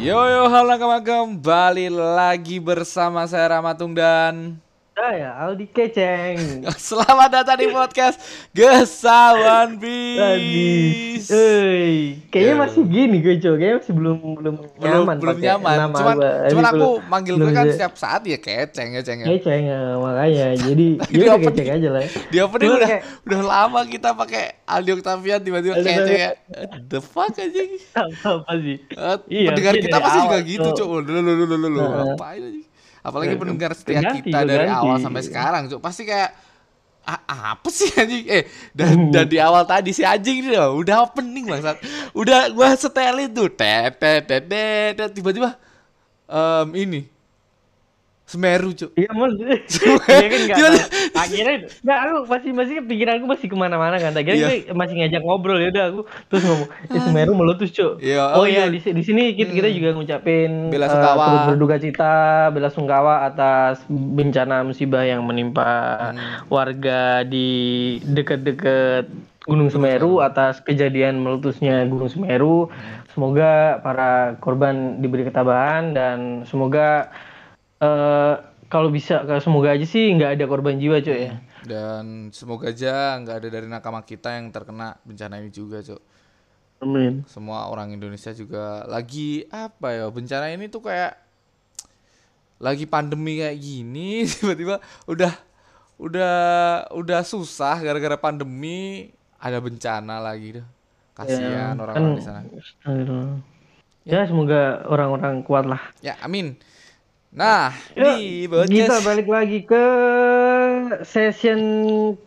Yo yo halo kawan kembali lagi bersama saya Ramatung dan Saya Aldi Keceng. selamat datang di podcast Gesawan Bis. eh, kayaknya Ya. masih gini gue coba, kayaknya masih belum belum Belum nyaman belum nyaman. nama Cuman gua. Cuman aku belum- manggil belum gue kan setiap saat ya keceng keceng ya. Keceng eh, makanya, jadi Di ya udah keceng aja lah. Di opening udah kayak- udah lama kita pakai Aldi Octavian tiba-tiba keceng ya. The fuck anjing. Apa sih? Eh, Iya, pendengar kita pasti juga gitu. Cuk. Lu lu lu lu lu. Heeh. Ngapain anjing? Apalagi pendengar setia ganti, kita dari ganti. awal sampai sekarang, Cuk. Pasti kayak "Ah, apa sih anjing? Eh, dan, dan di awal tadi si anjing ini loh, udah opening bangsat. Udah gua setelin tuh, tet tet tiba-tiba em ini Semeru, Cuk. Iya Cuma- dia kan tahu. Akhirnya, nggak aku masih masih pikiran aku masih ke mana-mana kan. Akhirnya Iya. gue masih ngajak ngobrol ya udah aku terus ngomong, eh Semeru meletus cuk. Iya, oh oh iya iya. di, di sini kita, kita juga ngucapin Bela eh, sungkawa. turut berduka cita, bela sungkawa atas bencana musibah yang menimpa Hmm. warga di dekat-dekat Gunung Semeru atas kejadian meletusnya Gunung Semeru. Semoga para korban diberi ketabahan dan semoga eh kalau bisa kalau semoga aja sih nggak ada korban jiwa cuy ya. Dan semoga aja nggak ada dari nakama kita yang terkena bencana ini juga, Cuk. Amin. semua orang Indonesia juga lagi apa ya bencana ini tuh kayak lagi pandemi kayak gini tiba-tiba udah udah udah susah gara-gara pandemi ada bencana lagi dah kasihan Ya, orang-orang kan- di sana Ya semoga orang-orang kuat lah. ya amin nah Ya, di kita balik lagi ke session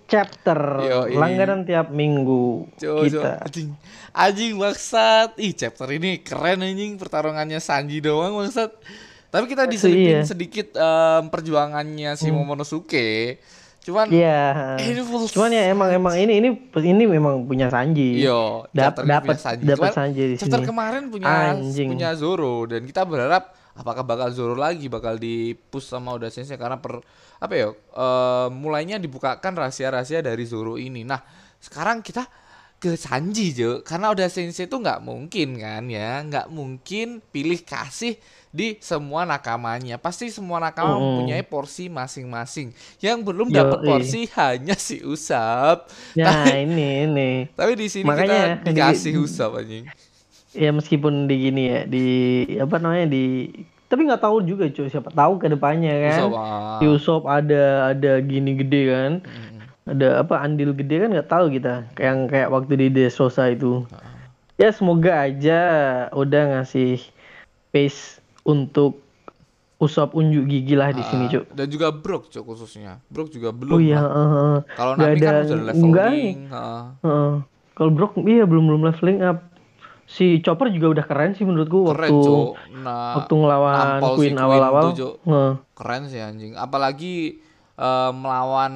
chapter Yoi. langganan tiap minggu Coba, kita. anjing anjing maksat ih chapter ini keren anjing pertarungannya Sanji doang maksat tapi kita diselipin iya. sedikit em, perjuangannya si Momonosuke cuman Iya. Ini full Cuman ya emang emang ini ini ini memang punya Sanji. Yo, dapat punya Sanji. dapat Sanji di Chapter sini. kemarin punya Anjing. punya Zoro dan kita berharap apakah bakal Zoro lagi bakal di push sama Oda Sensei karena per apa ya eh, mulainya dibukakan rahasia-rahasia dari Zoro ini. Nah, sekarang kita ke Sanji Jo. Karena Oda Sensei itu nggak mungkin kan ya? Nggak mungkin pilih kasih di semua nakamanya. Pasti semua nakama mempunyai porsi masing-masing. Yang belum dapat porsi hanya si Usap Nah, ini ini. tapi di sini Makanya, kita dikasih usap anjing. Ya meskipun di gini ya di apa namanya di tapi nggak tahu juga cuy siapa tahu ke depannya kan. Usap, ah. Di Usop ada ada gini gede kan. Mm. Ada apa andil gede kan nggak tahu kita. Kayak yang kayak waktu di Desosa itu. Ah. Ya semoga aja udah ngasih pace untuk Usop unjuk gigi lah di sini Ah, cuy. Dan juga Brook cok khususnya. Brook juga belum. Oh iya, heeh. Kalau Nami kan udah enggak leveling. Kalau Brock iya belum belum leveling up. Si Chopper juga udah keren sih menurutku Keren waktu. Nah, waktu ngelawan si Queen awal-awal. Heeh. keren sih anjing. Apalagi eh, melawan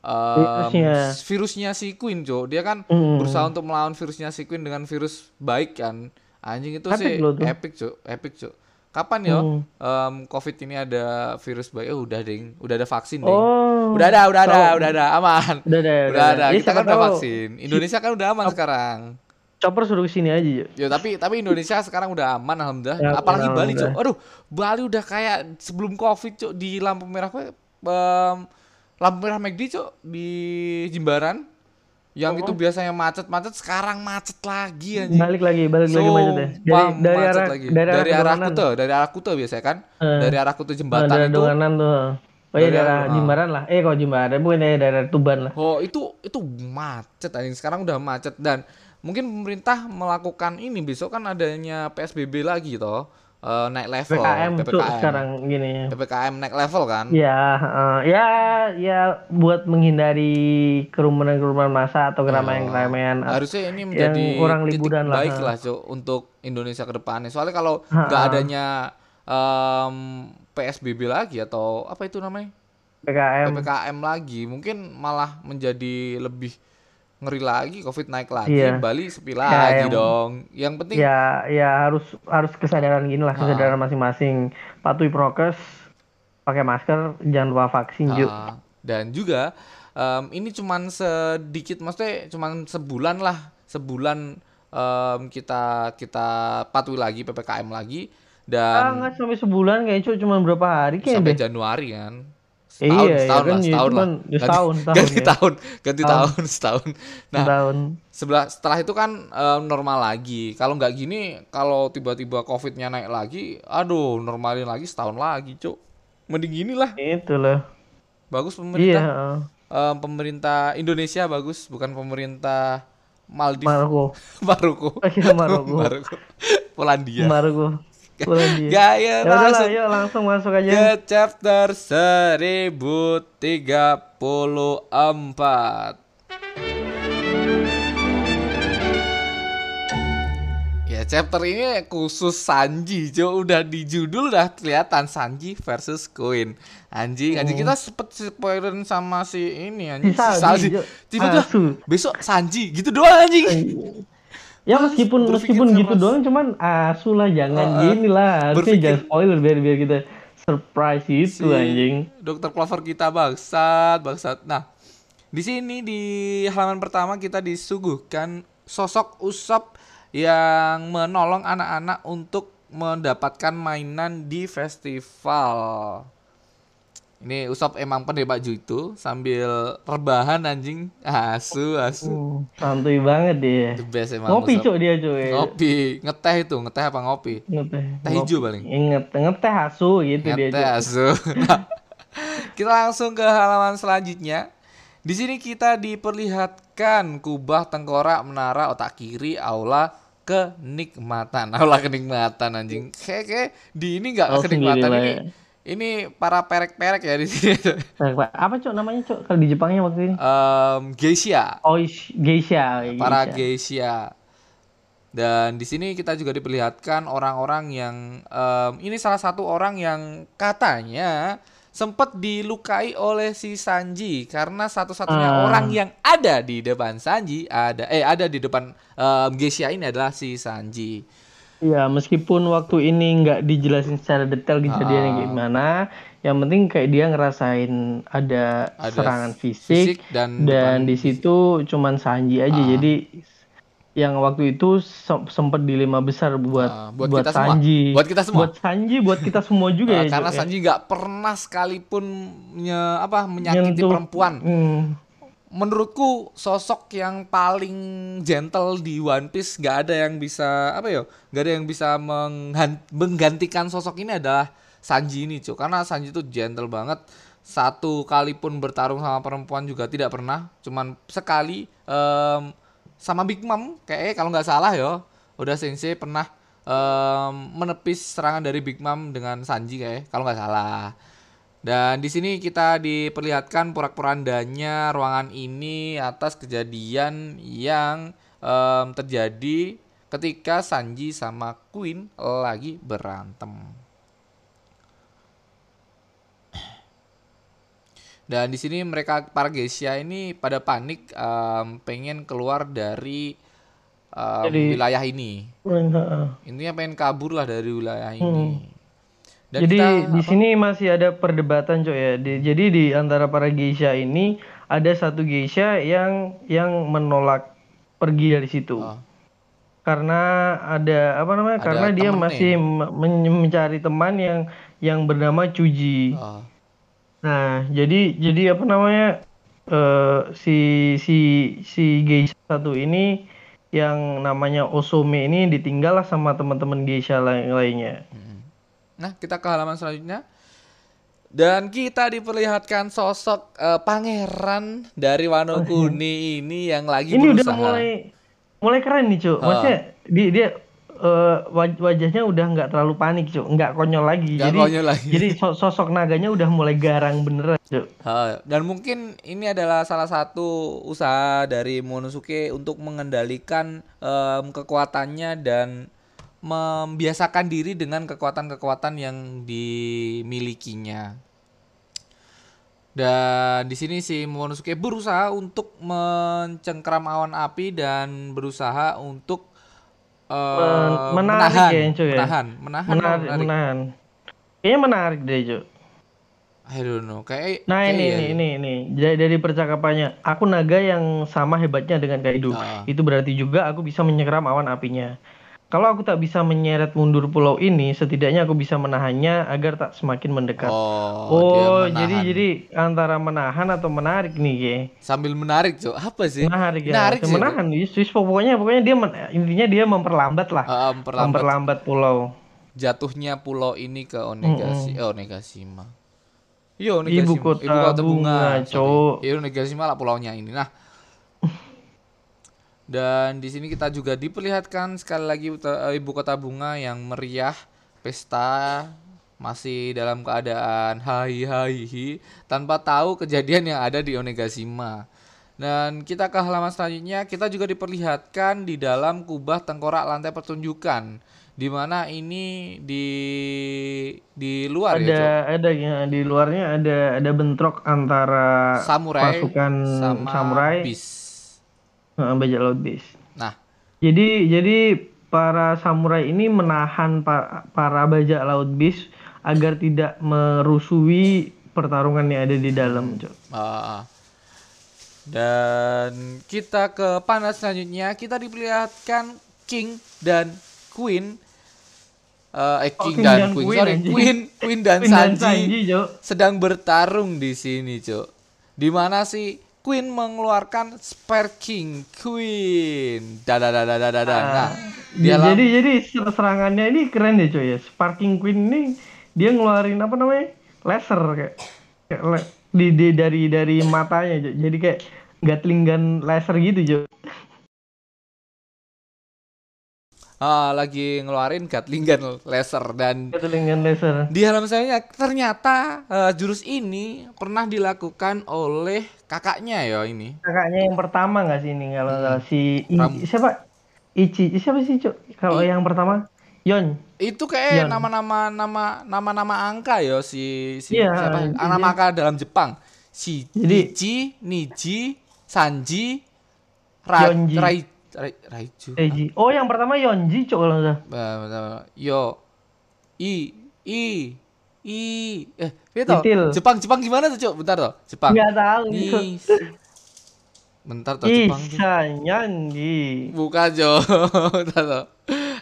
em, Virusnya. virusnya si Queen cok. Dia kan Mm. berusaha untuk melawan virusnya si Queen dengan virus baik kan. Anjing itu Epic sih loh tuh. epic cok. Epic cok. Kapan ya Hmm. em, COVID ini ada virus baik? Oh udah ding, udah ada vaksin ding. Oh. Udah ada, udah ada, Tahu. udah ada, aman. Udah ada, Udah ada. Ya, Kita siapa kan udah vaksin. Indonesia kan udah aman sekarang. Chopper suruh ke sini aja, Cok. Ya tapi tapi Indonesia sekarang udah aman alhamdulillah. Ya, Apalagi Bali, alhamdulillah. Cuk. Aduh, Bali udah kayak sebelum Covid, Cuk, di lampu merah apa? em, lampu merah McD, Cuk, di Jimbaran. Yang Oh. itu biasanya macet-macet sekarang macet lagi anjing. Balik lagi, balik lagi macet ya. Dari Sumpah, dari macet arah lagi. dari, dari arah Donganan. Kute, dari arah Kute biasanya kan? Eh. Dari arah Kute Oh, jembatan dari itu. Donganan tuh. Oh iya daerah arah- Jimbaran lah. Eh kok Jimbaran bukan daerah Tuban lah. Oh itu itu macet anjing sekarang udah macet dan mungkin pemerintah melakukan ini besok kan adanya PSBB lagi toh eh, naik level PKM tuh PPKM sekarang gini ya. PPKM naik level kan Ya, eh, ya, ya buat menghindari kerumunan-kerumunan masa atau keramaian-keramaian. harusnya ini menjadi orang titik liburan lah, baik ha. lah Cuk, untuk Indonesia ke depannya soalnya kalau nggak adanya em, PSBB lagi atau apa itu namanya PKM. PPKM lagi mungkin malah menjadi lebih ngeri lagi covid naik lagi Iya. Bali sepi Ya, lagi yang- dong yang penting Ya, ya harus harus kesadaran gini lah, kesadaran masing-masing. Patuhi prokes, pakai masker, jangan lupa vaksin Ju. Ah, dan juga em, ini cuman sedikit maksudnya cuman sebulan lah sebulan em, kita kita patuhi lagi ppkm lagi Ah, dan nggak sampai sebulan kayak cuma berapa hari kayak sampai deh. Januari kan. Iya, Setahun, iya setahun kan, lah, ya, setahun lah. ya Ganti- setahun, setahun ganti ya. tahun, ganti Tahun. tahun, setahun. Nah, Tahun. sebelah setelah itu kan eh, normal lagi. Kalau nggak gini, kalau tiba-tiba COVID-nya naik lagi, aduh, normalin lagi setahun lagi, cuk. Mending gini lah. Itulah. Bagus Iya. pemerintah. heeh. Eh, pemerintah Indonesia bagus, bukan pemerintah Maldives, Maroko. Maroko. Iya, Maroko. Maroko. Polandia. Maroko. Gaya Ya udahlah, langsung yuk langsung masuk aja. ke chapter 1034. Ya chapter ini khusus Sanji, Jo udah di judul udah kelihatan Sanji versus Queen. Anjing, anjing kita sempet spoilerin sama si ini anjing. Si Sanji. Tiba-tiba besok Sanji gitu doang anjing. Ya meskipun meskipun gitu doang cuman asu lah jangan Heeh. gini lah. Harusnya jangan spoiler biar biar kita surprise itu Si anjing. Dokter Clover kita bangsat, bangsat. Nah, di sini di halaman pertama kita disuguhkan sosok Usop yang menolong anak-anak untuk mendapatkan mainan di festival. Ini Usop emang pandai baju itu sambil rebahan anjing. Asu, asu. Hmm, santuy banget dia. The best emang Ngopi Usop. cok dia cuy. Ngopi, ngeteh itu, ngeteh apa ngopi? Ngeteh. Teh hijau paling. Inget ngeteh asu gitu dia Ngeteh asu. Kita langsung ke halaman selanjutnya. Di sini kita diperlihatkan kubah tengkorak menara otak kiri aula kenikmatan. Aula kenikmatan anjing. Kayak kayak di ini enggak Oh, kenikmatan ini. ya. Ini para perek-perek ya di sini. Apa cok namanya cok kalau di Jepangnya waktu ini? Em, geisha. Oh ish- geisha. para geisha. Dan di sini kita juga diperlihatkan orang-orang yang em, ini salah satu orang yang katanya sempat dilukai oleh si Sanji karena satu-satunya Ah. orang yang ada di depan Sanji ada eh ada di depan em, geisha ini adalah si Sanji. Ya meskipun waktu ini nggak dijelasin secara detail kejadiannya Ah. gimana, yang penting kayak dia ngerasain ada, Ada serangan fisik fisik, dan dan, di situ cuman Sanji aja. Ah. Jadi yang waktu itu sem- sempet dilema besar buat Ah, buat buat, kita semua. Sanji. Buat kita semua. Buat Sanji, buat kita semua juga Eh, ya. karena ya. Sanji nggak pernah sekalipun nye- apa menyakiti Nyentuh- perempuan. Hmm. Menurutku sosok yang paling gentle di One Piece nggak ada yang bisa apa ya nggak ada yang bisa menggantikan sosok ini adalah Sanji ini cuy karena Sanji itu gentle banget. Satu kali pun bertarung sama perempuan juga tidak pernah. Cuman sekali em, sama Big Mom kayak kalau nggak salah ya udah Sensei pernah em, menepis serangan dari Big Mom dengan Sanji kayak kalau nggak salah dan di sini kita diperlihatkan porak-porandanya ruangan ini atas kejadian yang em, terjadi ketika Sanji sama Queen lagi berantem. Dan di sini mereka para geisha ini pada panik em, pengen keluar dari em, Dari- wilayah ini. Heeh. Intinya pengen kabur lah dari wilayah ini. Dan Hmm. jadi kita- di apa? sini masih ada perdebatan cok ya. Di- jadi di antara para geisha ini ada satu geisha yang yang menolak pergi dari situ. Oh. Karena ada apa namanya? Ada Karena dia masih me- men- mencari teman yang yang bernama Cuji. Oh. Nah, jadi jadi apa namanya? eh, si si si geisha satu ini yang namanya Osome ini ditinggal lah sama teman-teman geisha lain lainnya. Nah, kita ke halaman selanjutnya. Dan kita diperlihatkan sosok eh, pangeran dari Wano Kuni ini yang lagi ini udah berusaha. mulai mulai keren nih cuk maksudnya dia dia eh, waj- wajahnya udah nggak terlalu panik cuk nggak konyol lagi Nggak jadi konyol lagi. jadi so- sosok naganya udah mulai garang beneran cuk Ha, dan mungkin ini adalah salah satu usaha dari Monosuke untuk mengendalikan em, kekuatannya dan membiasakan diri dengan kekuatan-kekuatan yang dimilikinya. Dan di sini si Monosuke berusaha untuk mencengkram awan api dan berusaha untuk Men- menarik menahan, ya, cuy, ya? menahan, menahan, menarik menarik. menahan kayaknya menarik deh cuk I don't know, kayak nah kayak ini iya ini ini ini dari, dari percakapannya aku naga yang sama hebatnya dengan Kaido Ah. itu berarti juga aku bisa menyerap awan apinya kalau aku tak bisa menyeret mundur pulau ini, setidaknya aku bisa menahannya agar tak semakin mendekat. Oh, Oh, jadi jadi antara menahan atau menarik nih, Ge. sambil menarik, Cuk. Apa sih? Menarik ya. Menarik sih. menahan, yes, pokoknya pokoknya dia men- intinya dia memperlambat lah. Ah, memperlambat memperlambat pulau. jatuhnya pulau ini ke Onegasi, eh, Onegashima. Iya, Ibu Onegashima. kota Ibu kota bunga, bunga, sorry. Cuk. Iya, Onegashima lah pulaunya ini. Nah, dan di sini kita juga diperlihatkan sekali lagi eh, ibu kota bunga yang meriah, pesta masih dalam keadaan hai hai hi, tanpa tahu kejadian yang ada di Onegashima. Dan kita ke halaman selanjutnya, kita juga diperlihatkan di dalam kubah tengkorak lantai pertunjukan, di mana ini di di luar ya, ada Cok? ada ya di luarnya ada ada bentrok antara samurai pasukan sama samurai bis. Bajak laut bis. Nah, Jadi jadi para samurai ini menahan pa- para bajak laut bis agar tidak merusui pertarungan yang ada di dalam, Cok. ah, dan kita ke panel selanjutnya, kita diperlihatkan King dan Queen eh eh, Oh, King King dan, dan Queen, Queen, sorry. Queen, Queen dan Queen dan Sanji, Sanji, Cok. sedang bertarung di sini, Cok. Di mana si Queen mengeluarkan Sparking Queen. Dadadadadadada. Nah, di Ja- dalam Jadi jadi ser- serangannya ini keren ya, coy ya. Sparking Queen ini dia ngeluarin apa namanya? laser kayak, kayak le- di, di- dari dari matanya, Cok. Jadi kayak gatling gun laser gitu, Cok. Ah, lagi ngeluarin Gatling gun laser dan Gatling gun laser. Di halaman saya ternyata eh, jurus ini pernah dilakukan oleh kakaknya ya ini. Kakaknya yang pertama nggak sih ini kalau salah? si I- Ram- siapa? Ichi siapa sih, Cok? Kalau yang pertama Yon. Itu kayak nama-nama nama nama-nama angka ya si si Iya, siapa? Ah, nama angka dalam Jepang. Si Jadi- Ichi, Niji, Sanji, Ra, Yonji. Rai, Rai, Raiju. Oh, yang pertama Yonji, Cok kalau nggak salah. Bentar, bentar. Yo, I, I, I, eh, itu. Jepang, Jepang gimana tuh cok? Bentar tuh, Jepang. Nggak tahu, Cok. Ni, bentar tuh Jepang. tuh. Isa Nyanji. Bukan Jo, Bentar, toh.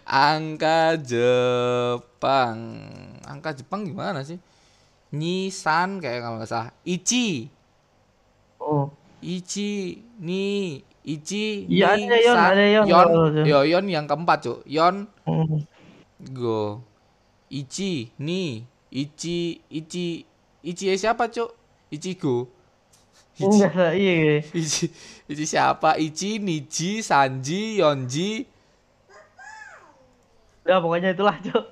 Angka Jepang. Angka Jepang gimana sih? Nisan kayak kalau nggak salah. Ichi, Oh. Ichi, Ni, Ichi, Iya, Ni, ada Yon, San. ada Yon Yon, yo Yon yang keempat cuk. Yon, Hmm. go. Ichi, Ni, Ichi, Ichi, Ichi eh, siapa cuk? Ichigo. Ichi, Enggak salah, iya. iya. Ichi, Ichi siapa? Ichi, Niji, Sanji, Yonji, Udah pokoknya itulah, Cok.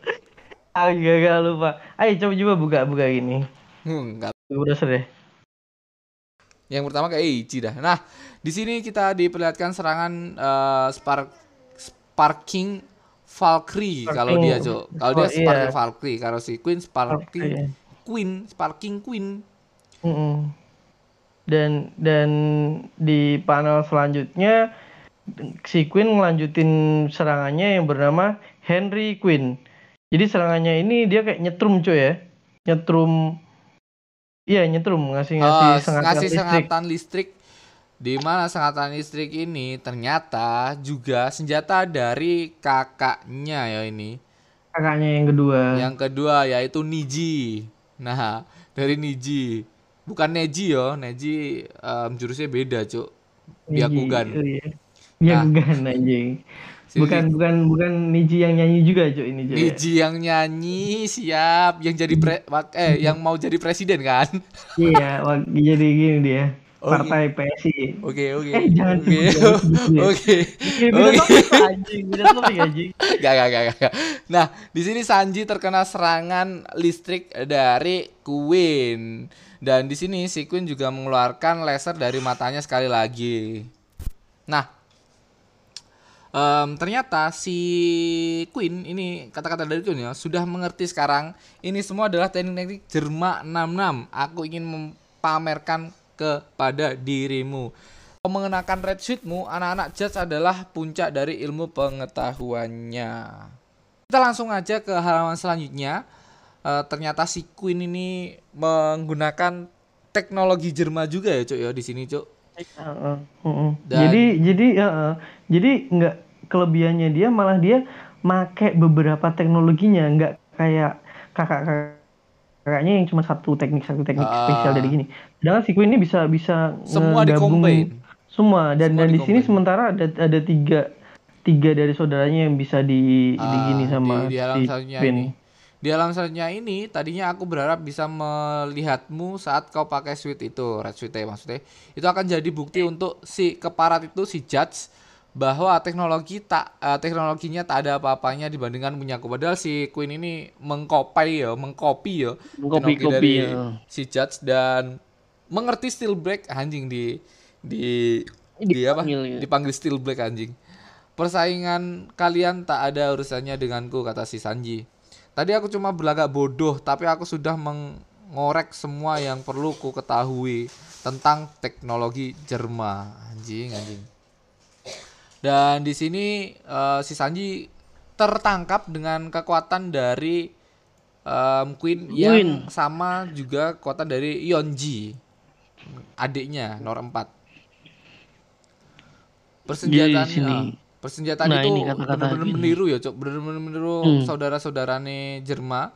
Aku juga gak lupa. Ayo coba coba buka buka gini. Hmm, nggak Udah deh. Yang pertama kayak Ichi dah. Nah, di sini kita diperlihatkan serangan eh, Spark Sparking Valkyrie kalau dia, Cok. Kalau dia oh, iya. Sparking Valkyrie, kalau si Queen Sparking Oke. Queen, Sparking Queen. Mm-mm. Dan dan di panel selanjutnya si Queen ngelanjutin serangannya yang bernama Henry Queen. Jadi serangannya ini dia kayak nyetrum cuy ya. Nyetrum Iya nyetrum ngasih ngasih Eh, sengatan ngasih listrik. sengatan listrik di mana sengatan listrik ini ternyata juga senjata dari kakaknya ya ini. Kakaknya yang kedua. Yang kedua yaitu Niji. Nah, dari Niji. Bukan Neji yo, Neji em, jurusnya beda, Cuk. Byakugan. Oh iya. Byakugan anjing. Si- Bukan bukan bukan Niji yang nyanyi juga cuy ini cuy. Niji yang nyanyi siap yang jadi pre, eh yang mau jadi presiden kan? Iya, jadi gini dia. Oh, Partai PSI. Oke, oke. Eh, jangan Oke. sebut dia. Oke. Iya, Oke. anjing, anjing. Gak, gak, gak, gak. Nah, di sini Sanji terkena serangan listrik dari Queen. Dan di sini si Queen juga mengeluarkan laser dari matanya sekali lagi. Nah, em, ternyata si Queen ini kata-kata dari Queen ya sudah mengerti sekarang ini semua adalah teknik-teknik Jerma 66. Aku ingin mempamerkan kepada dirimu. Mengenakan red suitmu, anak-anak judge adalah puncak dari ilmu pengetahuannya. Kita langsung aja ke halaman selanjutnya. Eh, ternyata si Queen ini menggunakan teknologi Jerman juga ya, Cuk ya di sini, Cuk. Dan- Jadi jadi heeh. jadi nggak kelebihannya dia malah dia make beberapa teknologinya nggak kayak kakak kakaknya yang cuma satu teknik satu teknik Ah. spesial dari gini. Sedangkan si Queen ini bisa bisa Semua di-combine. semua dan Semua dan di sini sementara ada ada tiga tiga dari saudaranya yang bisa di Ah, digini sama di, di alam si satunya Queen. ini. Di alam satunya ini tadinya aku berharap bisa melihatmu saat kau pakai suite itu, red suite maksudnya. Itu akan jadi bukti untuk si keparat itu si judge bahwa teknologi tak eh, teknologinya tak ada apa-apanya dibandingkan punyaku. Padahal si Queen ini mengkopi ya, mengkopi ya teknologi Mengkopi-kopi, dari ya. si judge dan mengerti steel break anjing di di di apa? Dipanggil, ya. Dipanggil steel break anjing. Persaingan kalian tak ada urusannya denganku kata si Sanji. Tadi aku cuma berlagak bodoh, tapi aku sudah mengorek semua yang perlu ku ketahui tentang teknologi Jerma. Anjing, anjing. Dan di sini eh, si Sanji tertangkap dengan kekuatan dari em, Queen yang Queen. sama juga kekuatan dari Yonji, adiknya Nor 4. Persenjataan Di sini. eh, persenjataan Nah, itu benar-benar meniru ya, Cok. Benar-benar meniru Hmm. saudara-saudarane Jerma.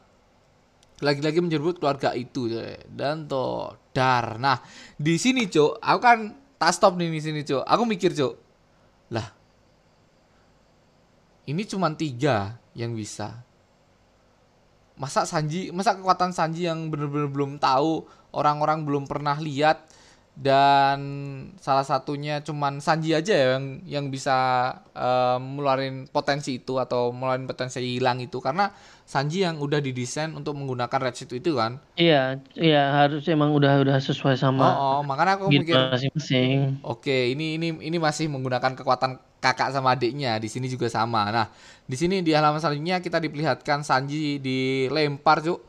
Lagi-lagi menyebut keluarga itu Cok. dan to dar. Nah, di sini, Cok, aku kan tak stop nih di sini, Cok. Aku mikir, Cok. Lah. Ini cuma tiga yang bisa. Masa Sanji, masa kekuatan Sanji yang bener-bener belum tahu, orang-orang belum pernah lihat dan salah satunya cuman Sanji aja ya yang yang bisa eh, ngeluarin potensi itu atau ngeluarin potensi hilang itu karena Sanji yang udah didesain untuk menggunakan red suit itu kan. Iya, iya harus emang udah udah sesuai Oh, sama oh, makanya aku gitu mikir masing-masing. Oke, ini ini ini masih menggunakan kekuatan kakak sama adiknya. Di sini juga sama. Nah, di sini di halaman selanjutnya kita diperlihatkan Sanji dilempar, Cuk.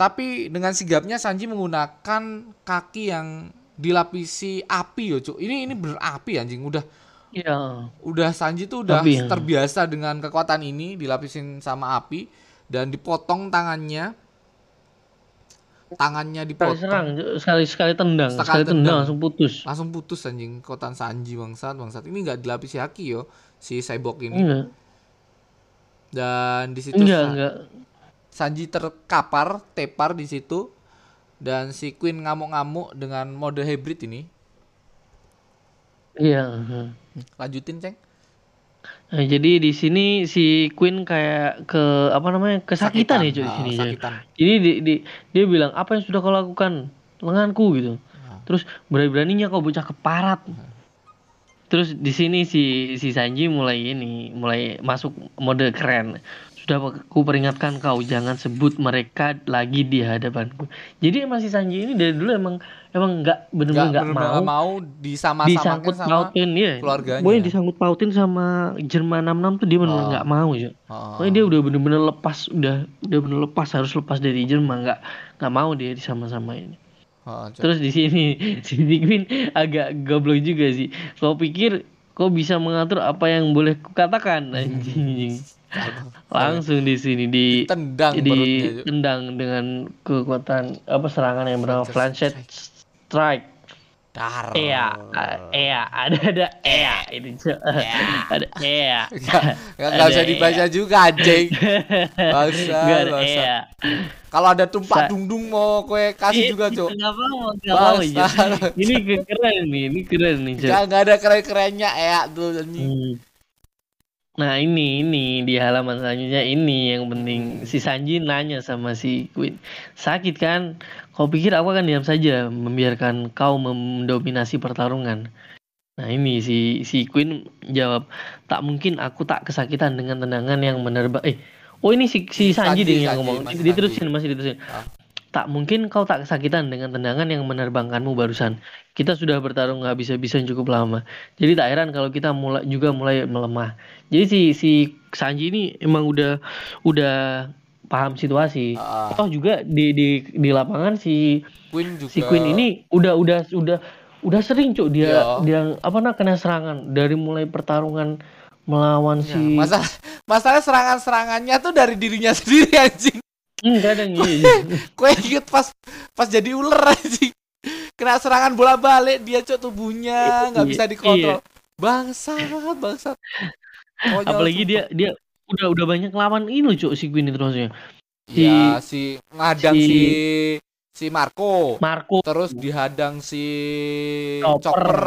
Tapi dengan sigapnya Sanji menggunakan kaki yang dilapisi api yo, Cuk. Ini ini bener api anjing. Udah Iya. udah Sanji tuh udah Api, ya. terbiasa dengan kekuatan ini dilapisin sama api dan dipotong tangannya. Tangannya Sekali dipotong. serang, sekali sekali tendang, Sekali sekali, tendang tendang. langsung putus. langsung putus anjing kekuatan Sanji bangsat bangsat ini nggak dilapisi haki yo si cyborg ini Enggak, dan di situ enggak, enggak. Sanji terkapar tepar di situ dan si Queen ngamuk-ngamuk dengan mode hybrid ini Iya. lanjutin ceng Nah, jadi di sini si Queen kayak ke apa namanya kesakitan ya cuy di Ah, sini. sakitan. Jadi di, di- dia bilang apa yang sudah kau lakukan lenganku gitu. Ah. Terus berani-beraninya kau bocah keparat. Terus di sini si si Sanji mulai ini mulai masuk mode keren. Sudah aku peringatkan kau jangan sebut mereka lagi di hadapanku. Jadi emang si Sanji ini dari dulu emang emang nggak bener-bener nggak mau mau disama-samakan disangkut sama pautin ya. keluarganya. Pokoknya disangkut pautin sama Jerman 66 tuh dia bener-bener Oh. nggak mau ya. Oh. Pokoknya dia udah bener-bener lepas, udah udah bener lepas harus lepas dari Jerman nggak nggak mau dia disama-samain. Oh, Cok. Terus di sini si Queen agak goblok juga sih. Kau pikir kau bisa mengatur apa yang boleh kukatakan anjing. Langsung di sini di tendang Cok. ditendang dengan kekuatan apa serangan yang bernama Flancet Strike. Dar Iya, iya, ada ada iya ini Cok. ada iya. Nggak- nggak nggak usah dibaca juga anjing Bangsa, Gak ada bangsa. iya. kalau ada tumpak Sa- dung dung mau kue kasih juga cok Enggak mau, enggak mau. Ini ke- keren nih, ini keren nih, Cok. Gak, nggak ada keren-kerennya ya tuh anjing. Nah ini ini di halaman selanjutnya ini yang penting si Sanji nanya sama si Queen sakit kan? Kau pikir aku akan diam saja membiarkan kau mendominasi pertarungan? Nah ini si si Queen jawab tak mungkin aku tak kesakitan dengan tendangan yang menerbang. Eh oh ini si si Sanji, Sanji, deh yang Sanji, ngomong masih diterusin masih diterusin. Ah. Tak mungkin kau tak kesakitan dengan tendangan yang menerbangkanmu barusan. Kita sudah bertarung habis-habisan cukup lama. Jadi tak heran kalau kita mulai juga mulai melemah. Jadi si si Sanji ini emang udah udah paham situasi. Ah. Toh juga di di di lapangan si Queen juga si Queen ini udah udah udah udah sering cuk dia Iya. dia apa nah kena serangan dari mulai pertarungan melawan Ya, si masalah masalah serangan-serangannya tuh dari dirinya sendiri anjing Hmm, kadang iya. kue inget pas pas jadi ular anjing. Kena serangan bola balik dia cok tubuhnya nggak Iya, bisa dikontrol. bangsat bangsat. Konyol apalagi sumpah. dia dia udah udah banyak lawan ini loh cuk si itu maksudnya si ya si ngadang si- si si Marco. Marco. Terus dihadang si Chopper. Chopper.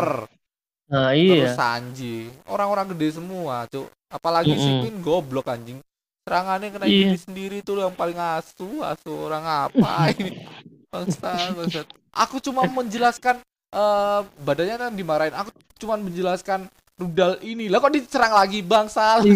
Nah terus iya Sanji. Orang-orang gede semua cuk apalagi si Mm-mm. Queen goblok anjing serangannya kena Iya. diri sendiri tuh yang paling asu asu orang apa ini? Bangsat bangsat. Aku cuma menjelaskan eh badannya kan dimarahin. Aku cuma menjelaskan rudal ini. Lah kok diserang lagi bangsat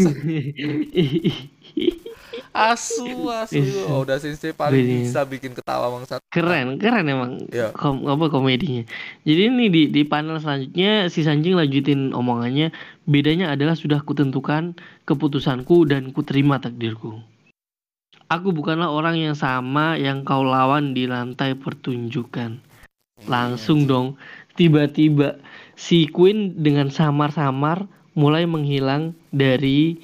asu asu. Iya. oh, udah sensei paling Iya. bisa bikin ketawa bangsat keren keren emang. Iya. kom apa komedinya. Jadi ini di di panel selanjutnya si Sanjing lanjutin omongannya bedanya adalah sudah kutentukan keputusanku dan kuterima takdirku. Aku bukanlah orang yang sama yang kau lawan di lantai pertunjukan. Langsung dong tiba-tiba si Queen dengan samar-samar mulai menghilang dari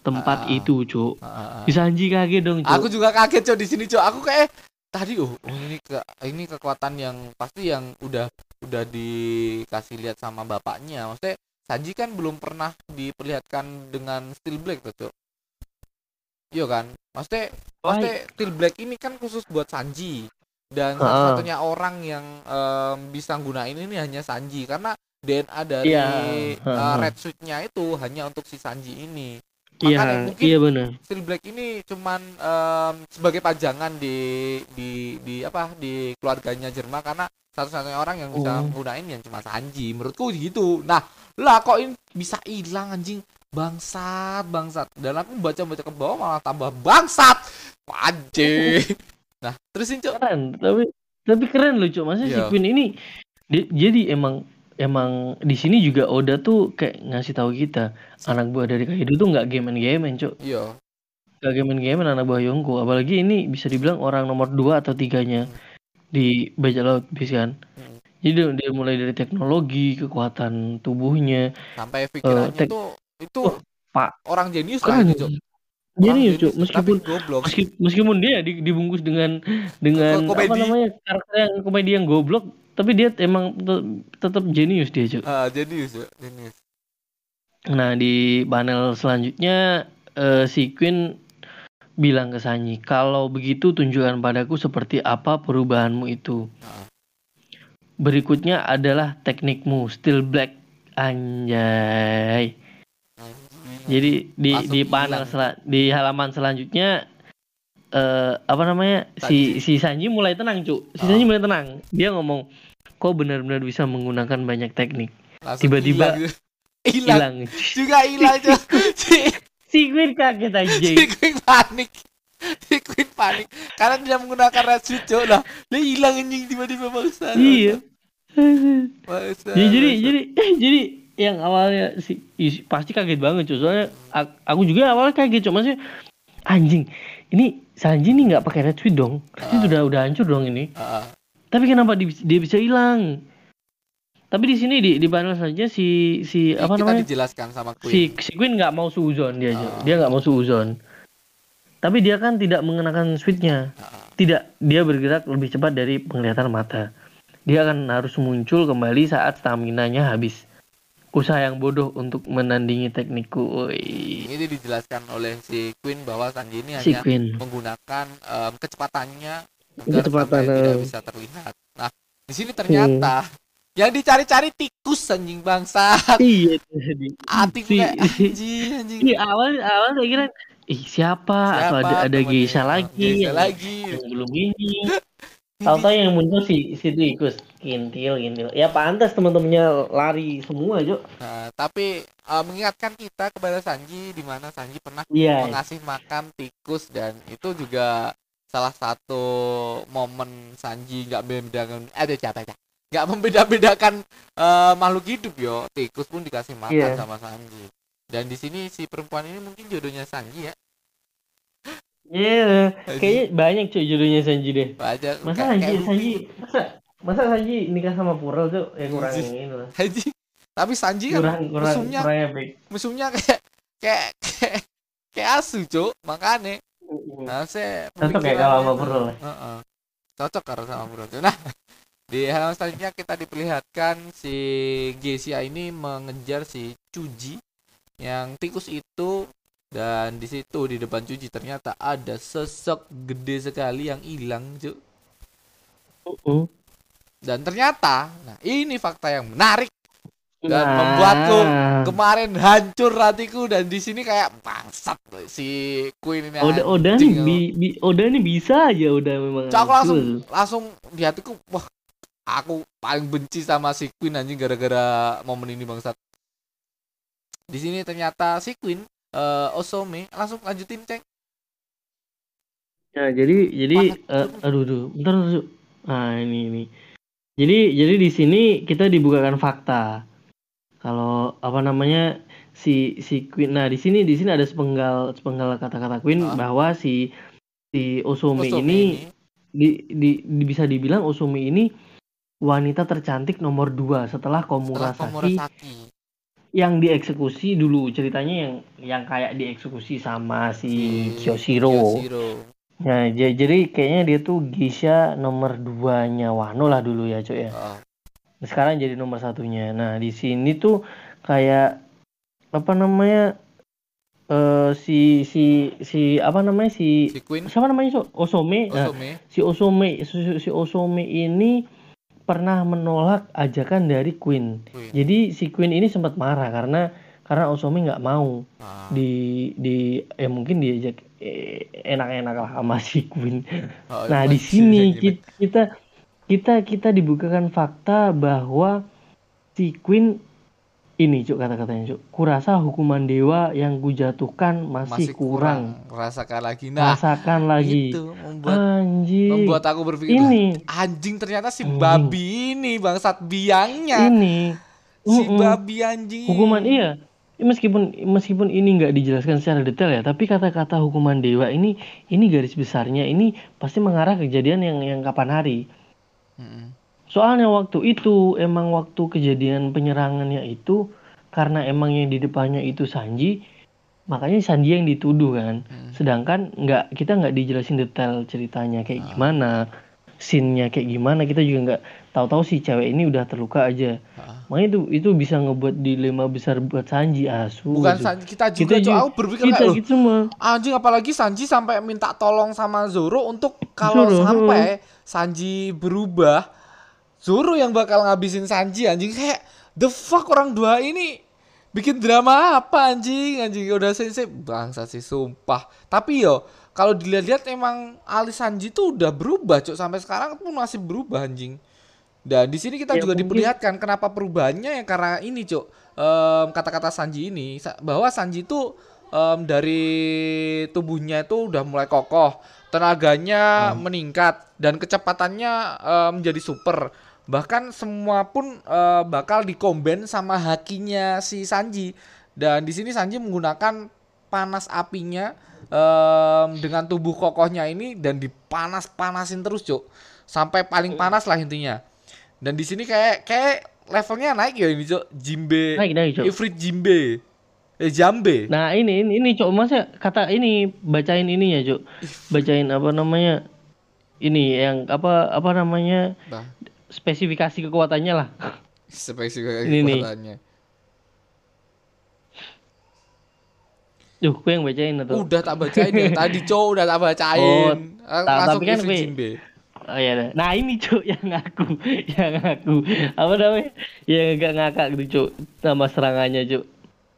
tempat Ah. itu cuk Ah, ah, ah. si Sanji kaget dong cuk Aku juga kaget cok di sini cok. Aku kayak tadi oh, oh ini ke ini kekuatan yang pasti yang udah udah dikasih lihat sama bapaknya. Maksudnya Sanji kan belum pernah diperlihatkan dengan Steel Black tuh cok. Iya kan? Maksudnya maksudnya Steel Black ini kan khusus buat Sanji dan Ah. satu-satunya orang yang em, bisa gunain ini hanya Sanji karena DNA dari Iya. eh, Ah. Red Suit-nya itu hanya untuk si Sanji ini. Iya makanya mungkin iya benar Steel Black ini cuman em, sebagai pajangan di di di apa di keluarganya Jerman karena satu-satunya orang yang bisa Oh. menggunain yang cuma Sanji menurutku gitu. Nah lah kok ini bisa hilang anjing? Bangsat bangsat. Dan aku baca baca ke bawah malah tambah bangsat. Anjing. Nah terusin cok keren tapi tapi keren loh cuk. Maksudnya si Iya. Queen ini di- jadi emang emang di sini juga Oda tuh kayak ngasih tahu kita anak buah dari Kaido tuh nggak game game cuk. Iya. Nggak game game anak buah Yonko apalagi ini bisa dibilang orang nomor dua atau tiganya di bajak laut bis kan? Hmm. jadi dia, mulai dari teknologi kekuatan tubuhnya sampai pikirannya tek- tuh itu Oh, Pak. orang jenius lah keren itu cok jenius, meskipun tapi goblok. meski- meskipun dia di- dibungkus dengan dengan apa namanya karakter yang komedi yang goblok tapi dia emang te- tetap jenius dia cuk. Ah, jenius cok jenius. Nah di panel selanjutnya eh, si Queen bilang ke Sanyi kalau begitu tunjukkan padaku seperti apa perubahanmu itu. Ah. berikutnya adalah teknikmu still black. Anjay. Jadi di Langsung di panel sela- di halaman selanjutnya eh apa namanya si si Sanji mulai tenang cuk. Si Oh. Sanji mulai tenang. Dia ngomong kau benar-benar bisa menggunakan banyak teknik? Tiba-tiba hilang. juga hilang cok. Si si Queen kaget aja si Queen panik. Si Queen panik. Karena tidak menggunakan red suit cok. Lah dia hilang anjing tiba-tiba bangsa. Iya. Bangsa, Ya, jadi bangsa. jadi jadi yang awalnya si pasti kaget banget cuy soalnya aku juga awalnya kaget cuma sih anjing ini Sanji nih nggak pakai red suit dong. Red suit Ah. udah udah hancur dong ini. Ah, tapi kenapa di- dia bisa hilang? Tapi di sini di di panel saja si si apa kita namanya? dijelaskan sama Queen. si si Queen nggak mau suuzon dia aja. Ah. dia nggak mau suuzon tapi dia kan tidak mengenakan suitnya Ah, tidak dia bergerak lebih cepat dari penglihatan mata. Dia akan harus muncul kembali saat stamina-nya habis. Usaha yang bodoh untuk menandingi teknikku Woi. ini dijelaskan oleh si Queen bahwa Sanji ini si hanya Queen. menggunakan em, kecepatannya sampai tidak bisa terlihat. Nah di sini ternyata yang dicari-cari tikus anjing bangsa iya hati si, anjing anjing. Iya, awal awal saya kira ih siapa, atau ada ada geisha lagi. Geisha lagi. belum ini. Tahu-tahu yang muncul si si tikus. Kintil kintil. Ya pantas teman-temannya lari semua Jo. Nah, tapi eh, mengingatkan kita kepada Sanji di mana Sanji pernah iya. mengasih makan tikus dan itu juga salah satu momen Sanji nggak membedakan ada siapa ya nggak membeda-bedakan eh, makhluk hidup yo. Tikus pun dikasih makan Iya. sama Sanji. Dan di sini si perempuan ini mungkin jodohnya Sanji ya. Iya, kayaknya banyak cuy jodohnya Sanji deh. Baca, Masa Sanji, Sanji, masa, masa Sanji nikah sama Purel tuh ya kurang ini lah. Sanji tapi Sanji kan Kurang, kurang, musuhnya kurang musuhnya kayak kayak kayak, kayak asu cuk makanya nah saya Cocok kayak kalau sama Purel ya? Heeh. cocok karena sama Purel nah di halaman selanjutnya kita diperlihatkan si Gesia ini mengejar si Chuji yang tikus itu Dan di situ di depan Cuci ternyata ada sosok gede sekali yang hilang, Cuk. Uh-uh. Dan ternyata, nah ini fakta yang menarik dan Nah. membuatku kemarin hancur hatiku dan di sini kayak bangsat si Queen ini. Oda Oda nih bi, bi- Oda nih bisa aja udah memang. Aku langsung langsung di hatiku wah aku paling benci sama si Queen anjing gara-gara momen ini bangsat. Di sini ternyata si Queen eh Osome langsung lanjutin ceng. Nah, jadi jadi eh, aduh aduh, bentar, bentar. Nah, ini ini. Jadi jadi di sini kita dibukakan fakta. Kalau apa namanya si si Queen. Nah, di sini di sini ada sepenggal sepenggal kata-kata Queen Ah. bahwa si si Osome, Osome ini di, di, di- bisa dibilang Osome ini wanita tercantik nomor dua setelah setelah Komurasaki Komurasaki. yang dieksekusi dulu ceritanya yang yang kayak dieksekusi sama si Kyoshiro. Kyoshiro. Nah, jadi kayaknya dia tuh Geisha nomor duanya Wano lah dulu ya, Cuk ya. Nah, Sekarang jadi nomor satunya. Nah, di sini tuh kayak apa namanya eh si si si apa namanya si si Queen siapa namanya Cuk? Osome. Nah, Osome. si Osome si, si Osome ini pernah menolak ajakan dari Queen. Queen. Jadi si Queen ini sempat marah karena karena Osome nggak mau Ah, di di ya mungkin diajak eh, enak-enak lah sama si Queen. oh, Nah di sini gini. ki- kita kita kita dibukakan fakta bahwa si Queen ini cuk kata-katanya cuk. Kurasa hukuman dewa yang kujatuhkan masih, masih kurang. kurang. Rasakan lagi. Nah, Rasakan lagi. itu membuat Anjing. membuat aku berpikir ini anjing ternyata si Anjing. babi ini bangsat biangnya ini si Mm-mm. babi anjing hukuman iya meskipun meskipun ini nggak dijelaskan secara detail ya tapi kata-kata hukuman dewa ini ini garis besarnya ini pasti mengarah ke kejadian yang yang kapan hari Mm-mm. soalnya waktu itu emang waktu kejadian penyerangannya itu karena emang yang di depannya itu Sanji makanya Sanji yang dituduh kan Hmm. sedangkan nggak kita nggak dijelasin detail ceritanya kayak Ah. gimana scene-nya kayak gimana kita juga nggak tahu-tahu si cewek ini udah terluka aja Ah. Makanya itu itu bisa ngebuat dilema besar buat Sanji asu bukan asu. Sanji kita juga Kita juga- aku berpikir kita kayak gitu mah anjing apalagi Sanji sampai minta tolong sama Zoro untuk kalau Zoro, sampai Sanji berubah Zoro yang bakal ngabisin Sanji anjing kayak the fuck orang dua ini bikin drama apa anjing anjing udah sensei bangsa sih sumpah. Tapi yo kalau dilihat-lihat emang alis Sanji tuh udah berubah cok sampai sekarang pun masih berubah anjing dan di sini kita Ya, juga mungkin- diperlihatkan kenapa perubahannya ya karena ini cok Em, kata-kata Sanji ini bahwa Sanji itu em, dari tubuhnya itu udah mulai kokoh tenaganya meningkat dan kecepatannya em, menjadi super. Bahkan semua pun eh, bakal dikomben sama hakinya si Sanji. Dan di sini Sanji menggunakan panas apinya em, dengan tubuh kokohnya ini dan dipanas-panasin terus cuk. Sampai paling panas lah intinya dan di sini kayak kayak levelnya naik ya ini cuk Jimbe. Naik naik cok. Ifrit Jimbe. Eh Jambe. Nah ini ini, ini cok. Masa kata ini bacain ini ya cok bacain apa namanya ini yang apa apa namanya nah spesifikasi kekuatannya lah. Spesifikasi Ini nih. kekuatannya. Duh, gue yang bacain atau? Udah tak bacain ya. Tadi cok udah tak bacain. Oh, ta- tapi kan Jimbe Oh iya dah. Nah ini cok yang ngaku, yang ngaku apa namanya? Yang agak ngakak gitu cok. Nama serangannya cok.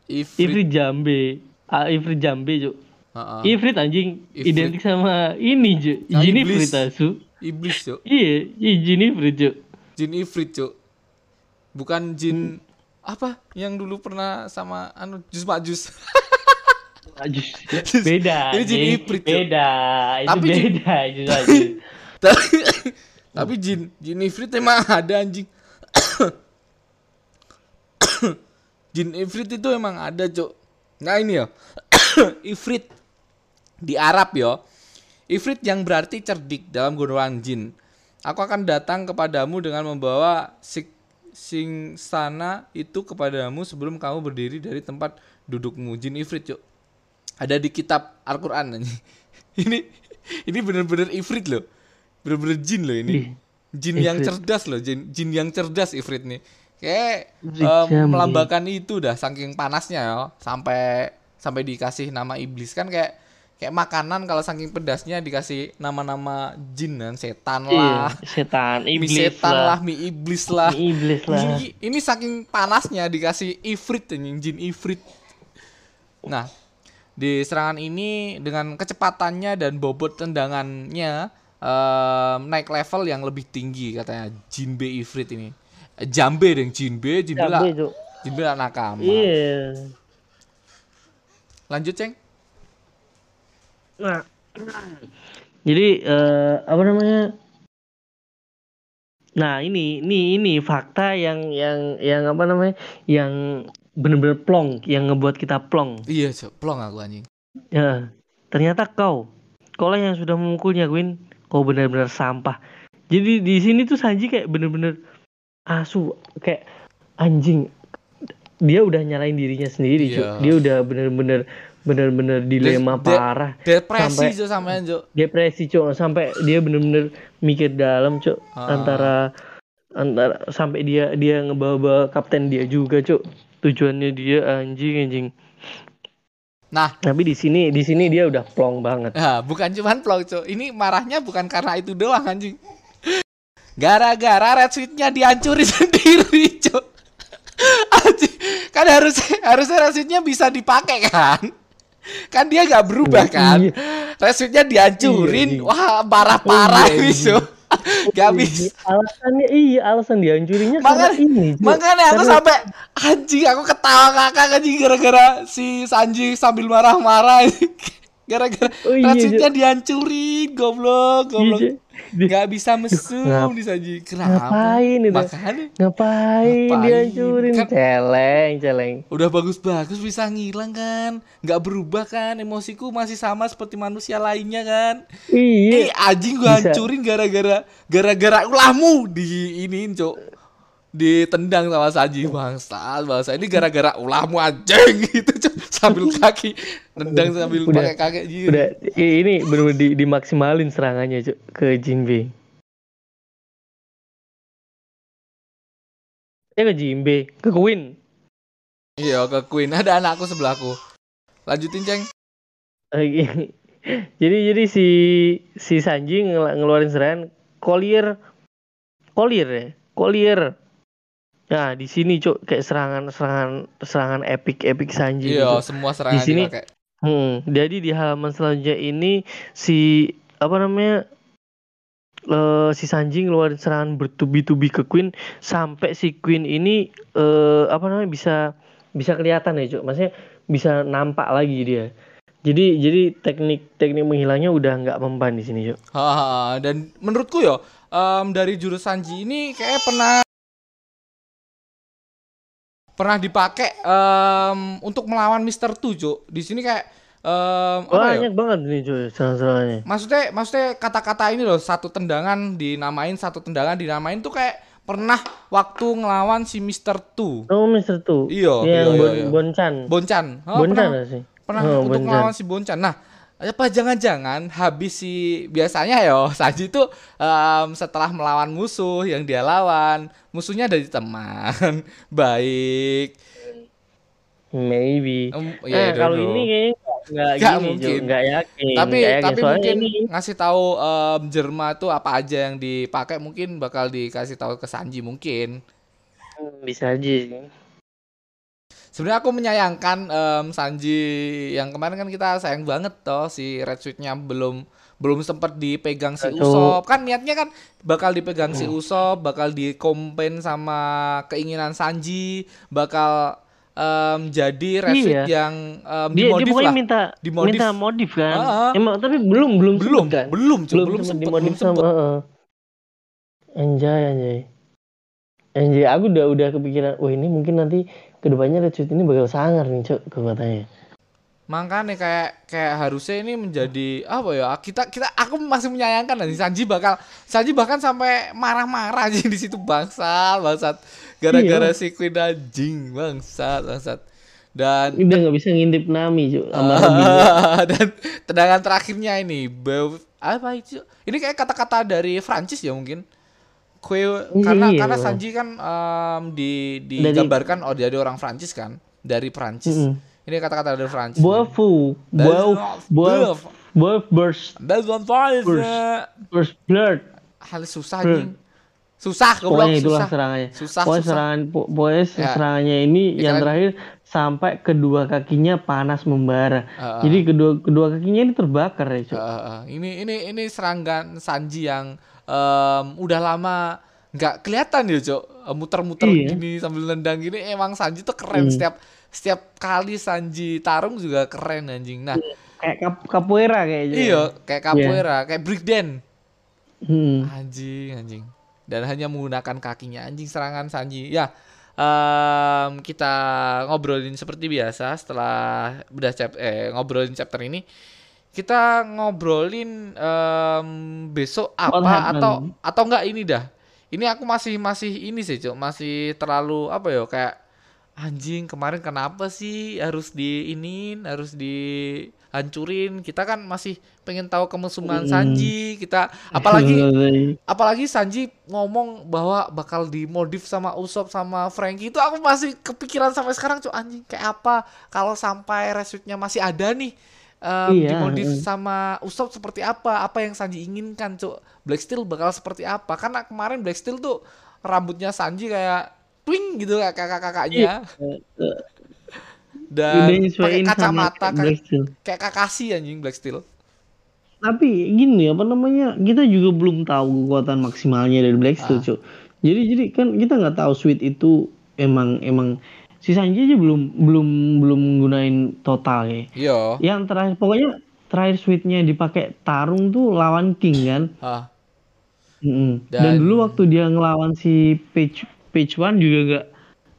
Ifrit, Ifrit Jambe, ah, Ifrit Jambe cok. Ha-ha. Ifrit anjing Ifrit. identik sama ini cok. Nah, Jin. Ifrit asu. iblis cok Iya, iya Jin Ifrit cok. jin Ifrit cok bukan jin Hmm. apa yang dulu pernah sama anu jus majus Ajus. Beda. Ini Jin. Ifrit, Cok. Beda. Itu Tapi beda Jin. tapi tapi jin jin Ifrit emang ada anjing. Jin Ifrit itu emang ada cok nah ini ya. Ifrit di Arab yo. Ifrit yang berarti cerdik dalam golongan jin. Aku akan datang kepadamu dengan membawa sik sing sana itu kepadamu sebelum kamu berdiri dari tempat dudukmu. Jin Ifrit cok ada di kitab Al-Qur'an ini ini bener-bener Ifrit loh bener-bener jin loh ini. Ih, jin yang cerdas loh jin jin yang cerdas Ifrit nih. Kayak Jambi. melambangkan itu dah saking panasnya ya sampai sampai dikasih nama iblis. Kan kayak kayak makanan kalau saking pedasnya dikasih nama-nama jin dan setan Iya, lah. setan, mie iblis setan lah. lah, mie iblis lah. Mie iblis lah. ini, ini saking panasnya dikasih ifrit anjing jin ifrit. Nah di serangan ini dengan kecepatannya dan bobot tendangannya em, naik level yang lebih tinggi katanya jin B ifrit ini Eh, jambe deng jin B jin B lah Cabe, Cuk. jin B lah nakama Iya. lanjut ceng Nah, jadi eh, apa namanya? Nah ini ini ini fakta yang yang yang apa namanya? Yang bener-bener plong, yang ngebuat kita plong. iya plong aku anjing Ya, ternyata kau, kau lah yang sudah memukulnya, Queen. Kau benar-benar sampah. Jadi di sini tuh Sanji kayak bener-bener asu, kayak anjing. Dia udah nyalain dirinya sendiri. Iya. Dia udah bener-bener bener-bener dilema de- parah. depresi Sampai- sampean cok depresi cok sampai dia bener-bener mikir dalam cok Ah. antara antara sampai dia dia ngebawa kapten dia juga cok tujuannya dia anjing anjing nah tapi di sini di sini dia udah plong banget Nah, bukan cuman plong, Cok. Ini marahnya bukan karena itu doang, anjing. Gara-gara red suit-nya dihancurin sendiri, Cok. Anjing. Kan harusnya harusnya red suit-nya bisa dipakai kan? Kan dia nggak berubah kan? Iya. Red suit-nya dihancurin. Iya. Wah, parah-parah Iya, ini, iya. Gak bisa. alasannya iya alasan dihancurinnya karena Makanya, ini makanya aku Karena- sampai anjing aku ketawa kakak anjing gara-gara si Sanji sambil marah-marah gara-gara Oh iya, racunnya dihancurin goblok goblok. Iya, nggak bisa mesum ngap- di Sanji. Kenapa? ngapain itu? Makanya ngapain, Ngapain? dihancurin? Kan- celeng celeng. Udah bagus-bagus bisa ngilang kan? Nggak berubah kan? Emosiku masih sama seperti manusia lainnya kan? Iya. Eh anjing gua Bisa. hancurin gara-gara gara-gara ulahmu. Di iniin, Cok. Ditendang sama Sanji bangsa, bangsa. Ini gara-gara ulahmu anjing gitu. Sambil kaki nendang sambil Udah. pakai kaki gitu. udah ini benar di, dimaksimalin serangannya Cuk, ke Jinbe eh ke Jinbe ke Queen Iya, ke Queen ada anakku sebelahku. Lanjutin, Ceng. Eh, jadi jadi si si Sanji ngel- ngeluarin serangan Collier Collier ya Collier nah di sini cuk kayak serangan serangan serangan epic epic Sanji Iya, gitu. semua serangan Di sini- dipakai. Hmm, jadi di halaman selanjutnya ini si apa namanya eh si Sanji ngeluarin serangan bertubi-tubi ke Queen sampai si Queen ini eh apa namanya bisa bisa kelihatan ya cuk maksudnya bisa nampak lagi dia jadi jadi teknik teknik menghilangnya udah nggak mempan di sini cuk dan menurutku ya em, dari jurus Sanji ini kayak pernah pernah dipakai em, untuk melawan Mister Tujo. Di sini kayak ya? banyak banget nih cuy serangan-serangannya Maksudnya maksudnya kata-kata ini loh satu tendangan dinamain satu tendangan dinamain tuh kayak pernah waktu ngelawan si Mister Tu. oh Mister tuh Iya, yang iya, iya, Bon- iya. Bonchan Boncan. Oh, Bonchan pernah sih pernah Oh, untuk Boncan. ngelawan si Boncan. Nah, apa jangan-jangan habis si biasanya ya Sanji tuh em, setelah melawan musuh yang dia lawan, musuhnya dari teman baik. maybe eh ya, don't kalau ini nggak- gini mungkin. Nggak yakin tapi nggak yakin. tapi Soalnya mungkin ini ngasih tahu em, Jerma tuh apa aja yang dipakai mungkin bakal dikasih tahu ke Sanji mungkin. hmm, bisa aja Sebenarnya aku menyayangkan em, Sanji yang kemarin kan kita sayang banget toh si Red Suit-nya belum belum sempat dipegang si. Usop. Kan niatnya kan bakal dipegang Hmm. si Usop, bakal dikompen sama keinginan Sanji, bakal em, jadi Red Suit Iya. yang em, dia dia dimodif pokoknya lah. minta Dimodif. minta modif kan Ah, ah. emang tapi belum belum Belum, kan belum, Cuk, belum, belum sempet dimodif belum sama sempet. heeh. anjay anjay anjay aku udah udah kepikiran wah ini mungkin nanti ke depannya Red ini bakal sangar nih cok kekuatannya Makanya kayak kayak harusnya ini menjadi apa ya? Kita kita aku masih menyayangkan nanti Sanji bakal Sanji bahkan sampai marah-marah aja di situ bangsa, bangsat. Gara-gara Iya. si Queen anjing, bangsat, bangsat. Dan udah nggak bisa ngintip Nami cok sama Robin dan tendangan terakhirnya ini Bew- apa itu? Ini kayak kata-kata dari Prancis ya mungkin. Kue karena iya. karena Sanji kan em, di Dari- digambarkan oh dari orang Prancis kan, dari Prancis. Mm-mm. Ini kata-kata dari French. Bofu, bof, bof, bof, burst, That's one five. burst, blurred. Hal susah anjing. Susah goblok Pokoknya itulah susah. serangannya. Susah, Pokoknya susah. serangan, po- pokoknya Ya. serangannya ini Ya yang kan? terakhir sampai kedua kakinya panas membara. Ah, ah. Jadi kedua kedua kakinya ini terbakar ya, Cuk. Uh, uh, ini ini ini serangan Sanji yang em, udah lama nggak kelihatan ya cok. Muter-muter Iya. gini sambil nendang gini. Emang Sanji tuh keren. Hmm. setiap setiap kali Sanji tarung juga keren anjing. Nah Kayak kap capoeira kayaknya. iya kayak capoeira kayak breakdance Hmm. anjing anjing. Dan hanya menggunakan kakinya. Anjing serangan Sanji. Ya em, kita ngobrolin seperti biasa setelah udah chap eh ngobrolin chapter ini kita ngobrolin em, besok apa atau atau enggak ini dah. Ini aku masih masih ini sih cok masih terlalu apa ya kayak anjing kemarin kenapa sih harus di iniin harus dihancurin? Kita kan masih pengen tahu kemesuman Sanji. Kita apalagi apalagi Sanji ngomong bahwa bakal dimodif sama Usopp sama Franky itu aku masih kepikiran sampai sekarang cuy anjing kayak apa? Kalau sampai resutnya masih ada nih em, Iya, dimodif mm. sama Usopp seperti apa? Apa yang Sanji inginkan? Cuy Black Steel bakal seperti apa? Karena kemarin Black Steel tuh rambutnya Sanji kayak twing gitu kayak kakak-kakaknya. Dan Udah pakai nyesuaiin sama kacamata kayak, kayak Kakashi anjing Black Steel. Tapi gini apa namanya kita juga belum tahu kekuatan maksimalnya dari Black Steel, Ah. Cuk. Jadi jadi kan kita nggak tahu Sweet itu emang emang si Sanji aja belum belum belum menggunain total ya. iya Yang terakhir pokoknya terakhir Sweetnya dipakai tarung tuh lawan King kan. ah Mm-mm. Dan, Dan- dulu waktu dia ngelawan si Page Page One juga gak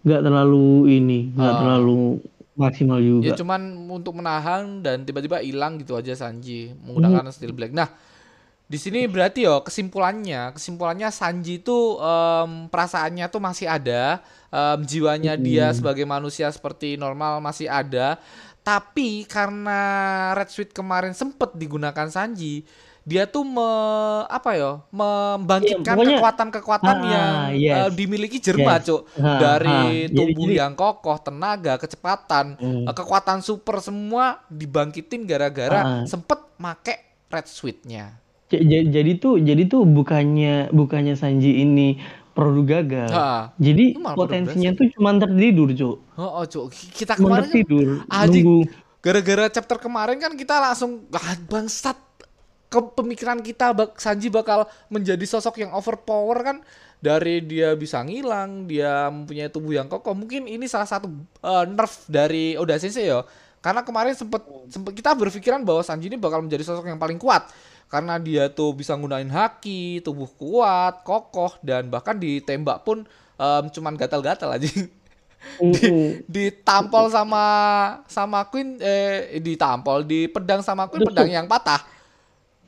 nggak terlalu ini, nggak Ah. terlalu maksimal Ya juga. cuman untuk menahan dan tiba-tiba hilang gitu aja Sanji menggunakan steel black. Nah, di sini berarti yo kesimpulannya, kesimpulannya Sanji itu em, perasaannya tuh masih ada, em, jiwanya dia sebagai manusia seperti normal masih ada. Tapi karena Red Sweet kemarin sempet digunakan Sanji, dia tuh me, apa yo membangkitkan Iya, kekuatan-kekuatan Ah, yang yes. eh, dimiliki Jerman, Yes. Cuk. Ha, Dari ha. Tubuh jadi- yang kokoh, tenaga, kecepatan, Hmm. eh, kekuatan super semua dibangkitin gara-gara Ah. sempet make red sweet-nya. Jadi tuh jadi tuh bukannya bukannya Sanji ini produk gagal. Ha. Jadi potensinya tuh cuma tertidur, Cuk. Oh, oh Cuk. Kita kemarin kan, tertidur, anjing, nunggu. gara-gara chapter kemarin kan kita langsung ah, bangsat ke pemikiran kita bak Sanji bakal menjadi sosok yang overpower kan dari dia bisa ngilang, dia mempunyai tubuh yang kokoh. Mungkin ini salah satu eh, nerf dari Oda Sensei ya. Karena kemarin sempet, sempet kita berpikiran bahwa Sanji ini bakal menjadi sosok yang paling kuat karena dia tuh bisa gunain haki, tubuh kuat, kokoh dan bahkan ditembak pun em, cuman gatal-gatal aja. Mm-mm. ditampol sama sama Queen eh ditampol di pedang sama Queen pedang yang patah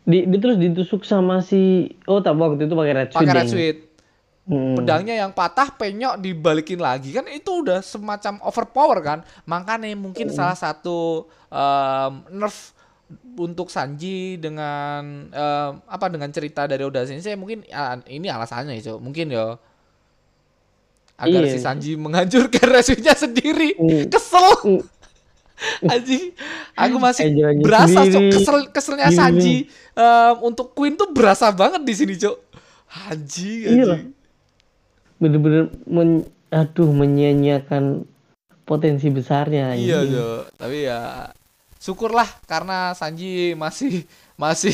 Di, di- terus ditusuk sama si oh tak waktu itu pakai red pakai red sweet Hmm. pedangnya yang patah penyok dibalikin lagi kan itu udah semacam overpower kan makanya mungkin Hmm. salah satu em, nerf untuk Sanji dengan em, apa dengan cerita dari Oda Sensei mungkin ah, ini alasannya ya Cok. mungkin ya agar Iya. si Sanji menghancurkan resutnya sendiri Hmm. kesel Hmm. Anjing, aku masih Anjir-anjir berasa Cok, kesel keselnya Gini, Sanji em, untuk Queen tuh berasa banget di sini, Cok. Anjing, Iya. Bener-bener men, aduh menyia-nyiakan potensi besarnya. Iya, ini. Cok. Tapi ya syukurlah karena Sanji masih masih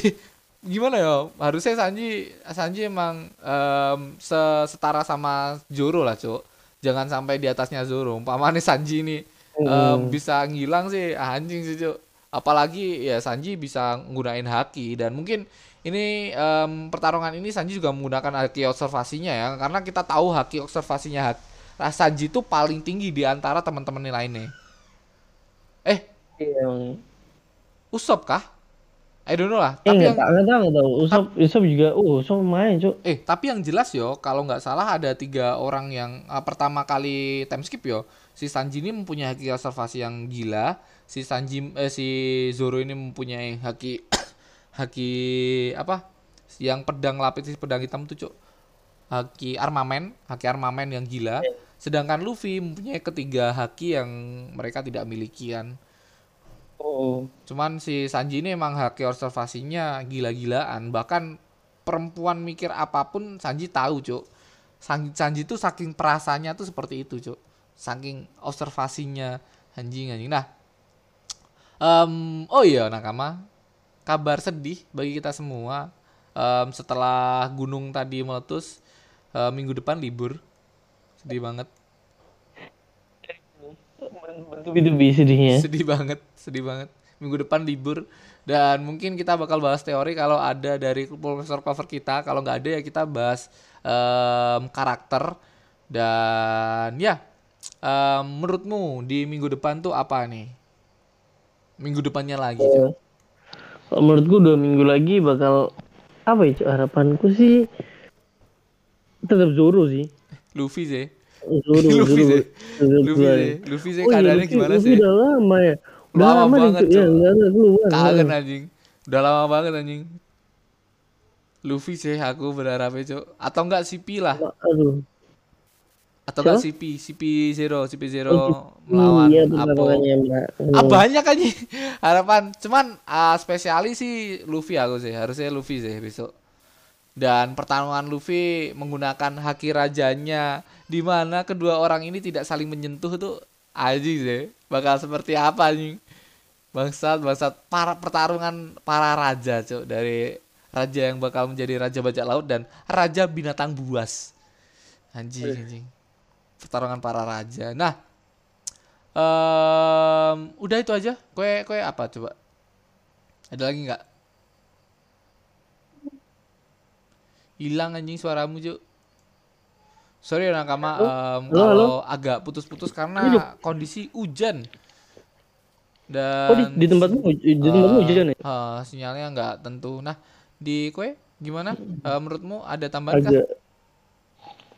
gimana ya? Harusnya Sanji Sanji emang em, se- setara sama Zoro lah, Cok. Jangan sampai di atasnya Zoro. Umpamanya Sanji ini Hmm. bisa ngilang sih ah, anjing sih, Cok. Apalagi ya Sanji bisa nggunain haki dan mungkin ini em, pertarungan ini Sanji juga menggunakan haki observasinya ya karena kita tahu haki observasinya hak- Sanji itu paling tinggi di antara teman-teman lainnya. Eh, Iya. Usop kah? I don't know lah. Eh, Tapi yang nggak tahu, nggak tahu. Usop, Usop juga, oh, Usop main, cuk. eh tapi yang jelas yo kalau nggak salah ada tiga orang yang ah, pertama kali time skip yo. Si Sanji ini mempunyai haki observasi yang gila. Si Sanji eh, si Zoro ini mempunyai haki haki apa? Yang pedang lapis pedang hitam tuh, Cuk. Haki armamen, haki armamen yang gila. sedangkan Luffy mempunyai ketiga haki yang mereka tidak miliki kan Oh. cuman si Sanji ini emang haki observasinya gila-gilaan. Bahkan perempuan mikir apa pun Sanji tahu cuk. Sanji, Sanji tuh saking perasaannya tuh seperti itu cuk. Saking observasinya anjing anjing. Nah em, oh iya nakama. Kabar sedih bagi kita semua. Em, setelah gunung tadi meletus eh, minggu depan libur. Sedih banget Bertubi-tubi sedihnya. sedih banget sedih banget minggu depan libur dan mungkin kita bakal bahas teori kalau ada dari profesor cover kita kalau nggak ada ya kita bahas em, karakter dan ya em, menurutmu di minggu depan tuh apa nih minggu depannya lagi Cok? Kalau menurutku dua minggu lagi bakal apa ya harapanku sih tetap Zoro sih. Luffy sih Zoro, Luffy Zoro. Luffy sih. Luffy sih Oh iya, keadaannya Luffy- gimana Luffy sih? udah lama ya. Udah Lama lama, banget. Ya, ada kangen anjing. Udah lama banget anjing. Luffy sih aku berharapnya cok atau enggak CP lah. Aduh. atau enggak CP CP zero CP zero Oh, melawan iya, Apo. makanya, ah, banyak aja harapan cuman ah, spesialis sih Luffy aku sih. Harusnya Luffy sih besok. Dan pertarungan Luffy menggunakan haki rajanya di mana kedua orang ini tidak saling menyentuh tuh anjing sih. Bakal seperti apa anjing? Bangsat bangsat. Para pertarungan para raja cuk dari raja yang bakal menjadi raja bajak laut dan raja binatang buas. Anjing anjing. Pertarungan para raja. Nah em udah itu aja. Kue kue apa coba? Ada lagi nggak? Hilang anjing suaramu cuk sorry ya nakama em, Halo, halo. kalau agak putus-putus karena kondisi hujan dan Oh, di, di tempatmu di tempatmu eh, hujan ya? eh, sinyalnya nggak tentu nah di kue gimana Eh, menurutmu ada tambahan kah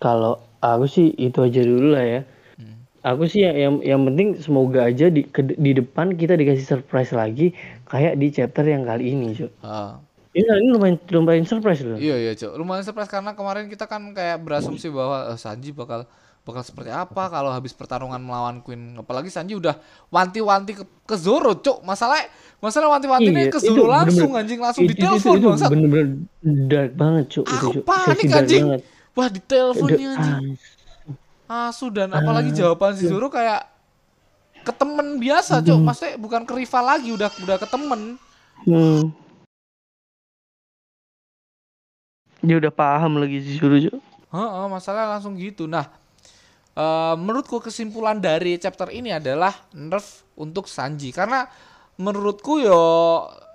kalau aku sih itu aja dulu lah ya. Hmm. Aku sih yang yang, yang penting semoga aja di ke- di depan kita dikasih surprise lagi kayak di chapter yang kali ini, Cuk. Eh, Ini, ini lumayan lumayan surprise loh. Iya iya cok, lumayan surprise karena kemarin kita kan kayak berasumsi bahwa eh, Sanji bakal bakal seperti apa kalau habis pertarungan melawan Queen. Apalagi Sanji udah wanti-wanti ke, ke Zoro cok. Masalah masalah wanti-wantinya Iya, ke itu Zoro langsung bener-bener- anjing langsung Itu- di itu, itu, telepon itu bangsat. bener-bener dark banget, itu, Aku Cuk. panik anjing. banget. Wah di telepon Udah, nih anjing. ah, Asu dan apalagi jawaban si Zoro kayak ke temen biasa cok. Maksudnya bukan ke rival lagi udah udah ke temen. hmm. Dia udah paham lagi si Cuk. Heeh, masalah langsung gitu. Nah, eh, menurutku kesimpulan dari chapter ini adalah nerf untuk Sanji. Karena menurutku yo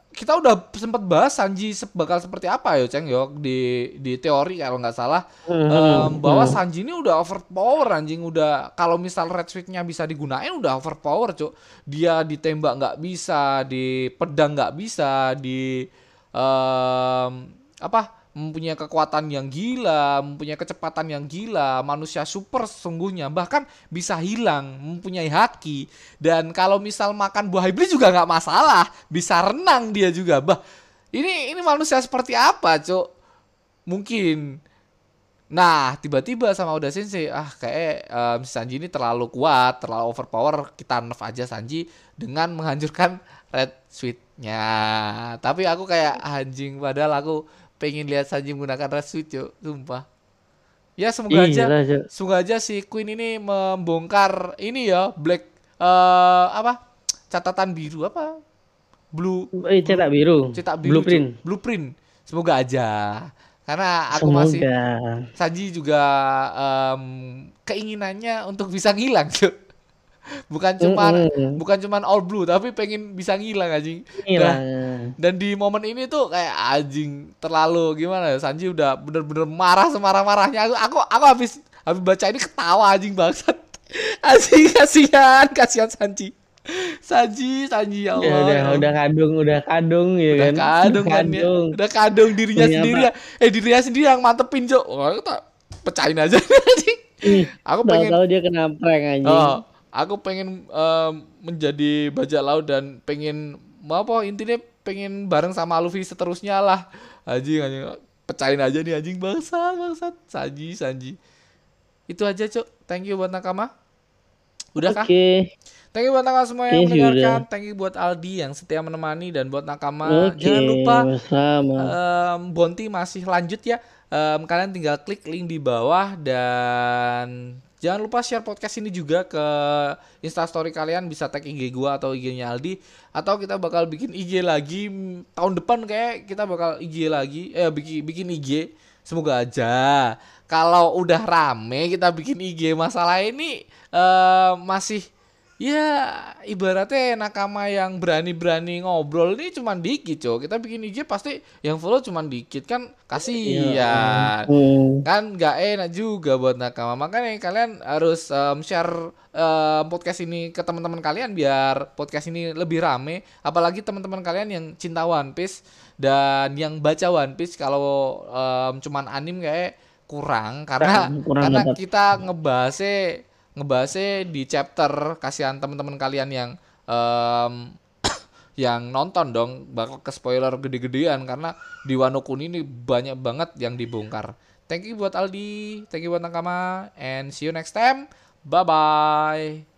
kita udah sempat bahas Sanji bakal seperti apa yo Ceng yo di di teori kalau nggak salah. Em, bahwa Sanji ini udah overpower anjing. Udah kalau misal red switch-nya bisa digunain udah overpower cuk. Dia ditembak nggak bisa di pedang nggak bisa di em, apa mempunyai kekuatan yang gila, mempunyai kecepatan yang gila, manusia super sesungguhnya, bahkan bisa hilang, mempunyai haki, dan kalau misal makan buah iblis juga nggak masalah, bisa renang dia juga, bah, ini ini manusia seperti apa, cuk? Mungkin Nah, tiba-tiba sama Oda Sensei, ah kayak si Sanji ini terlalu kuat, terlalu overpower, kita nerf aja Sanji dengan menghancurkan Red Switch-nya. Tapi aku kayak anjing, padahal aku pengen lihat Sanji menggunakan Red Switch, Cuk. sumpah. Ya semoga aja, Iya lah, Cuk. semoga aja si Queen ini membongkar ini ya, black eh apa? Catatan biru apa? Blue Eh, cetak biru. cetak biru Blueprint. Cuk. blueprint semoga aja karena aku masih Semoga. Sanji juga em, keinginannya untuk bisa ngilang Cuk. Bukan cuma Mm-mm. bukan cuman all blue tapi pengen bisa ngilang anjing. Hilang. dan di momen ini tuh kayak anjing terlalu gimana ya Sanji udah bener-bener marah semarah-marahnya. Aku aku aku habis habis baca ini ketawa anjing bangsat. Anjing kasihan kasihan Sanji. Sanji Sanji ya Ya, Allah udah Allah. udah kadung udah kadung ya udah kan? kadung kan ya. Udah kadung dirinya Ternyata- sendiri ya. Eh dirinya sendiri yang mantepin Wah, aku tak pecahin aja anjing. Aku pengen tahu-tahu dia kena prank anjing. Oh, aku pengen em, menjadi bajak laut dan pengen mau apa intinya pengen bareng sama Luffy seterusnya lah anjing anjing pecahin aja nih anjing bangsat bangsat Sanji Sanji itu aja cok Thank you buat Nakama. Udah kah? Oke. Thank you buat Nakama semua yang Oke, mendengarkan. Thank you buat Aldi yang setia menemani dan buat Nakama. Oke. Jangan lupa em, Bonti masih lanjut ya. Em, kalian tinggal klik link di bawah dan jangan lupa share podcast ini juga ke Instastory kalian bisa tag IG gua atau IG-nya Aldi. Atau kita bakal bikin IG lagi tahun depan kayak kita bakal IG lagi eh bikin bikin IG semoga aja. Kalau udah rame kita bikin IG masalah ini eh masih Ya ibaratnya nakama yang berani-berani ngobrol ini cuman dikit cok. Kita bikin IG pasti yang follow cuman dikit kan kasihan. Hmm. Kan gak enak juga buat nakama. Makanya kalian harus em, share em, podcast ini ke teman-teman kalian Biar podcast ini lebih rame. Apalagi teman-teman kalian yang cinta One Piece Dan yang baca One Piece Kalau em, cuman anim kayak kurang. Karena, Kurang, kurang karena dapat. kita ngebahasnya ngebahasnya di chapter kasihan teman-teman kalian yang em, yang nonton dong bakal ke spoiler gede-gedean karena di Wano Kuni ini banyak banget yang dibongkar. Thank you buat Aldi, thank you buat Nakama, and see you next time. Bye bye.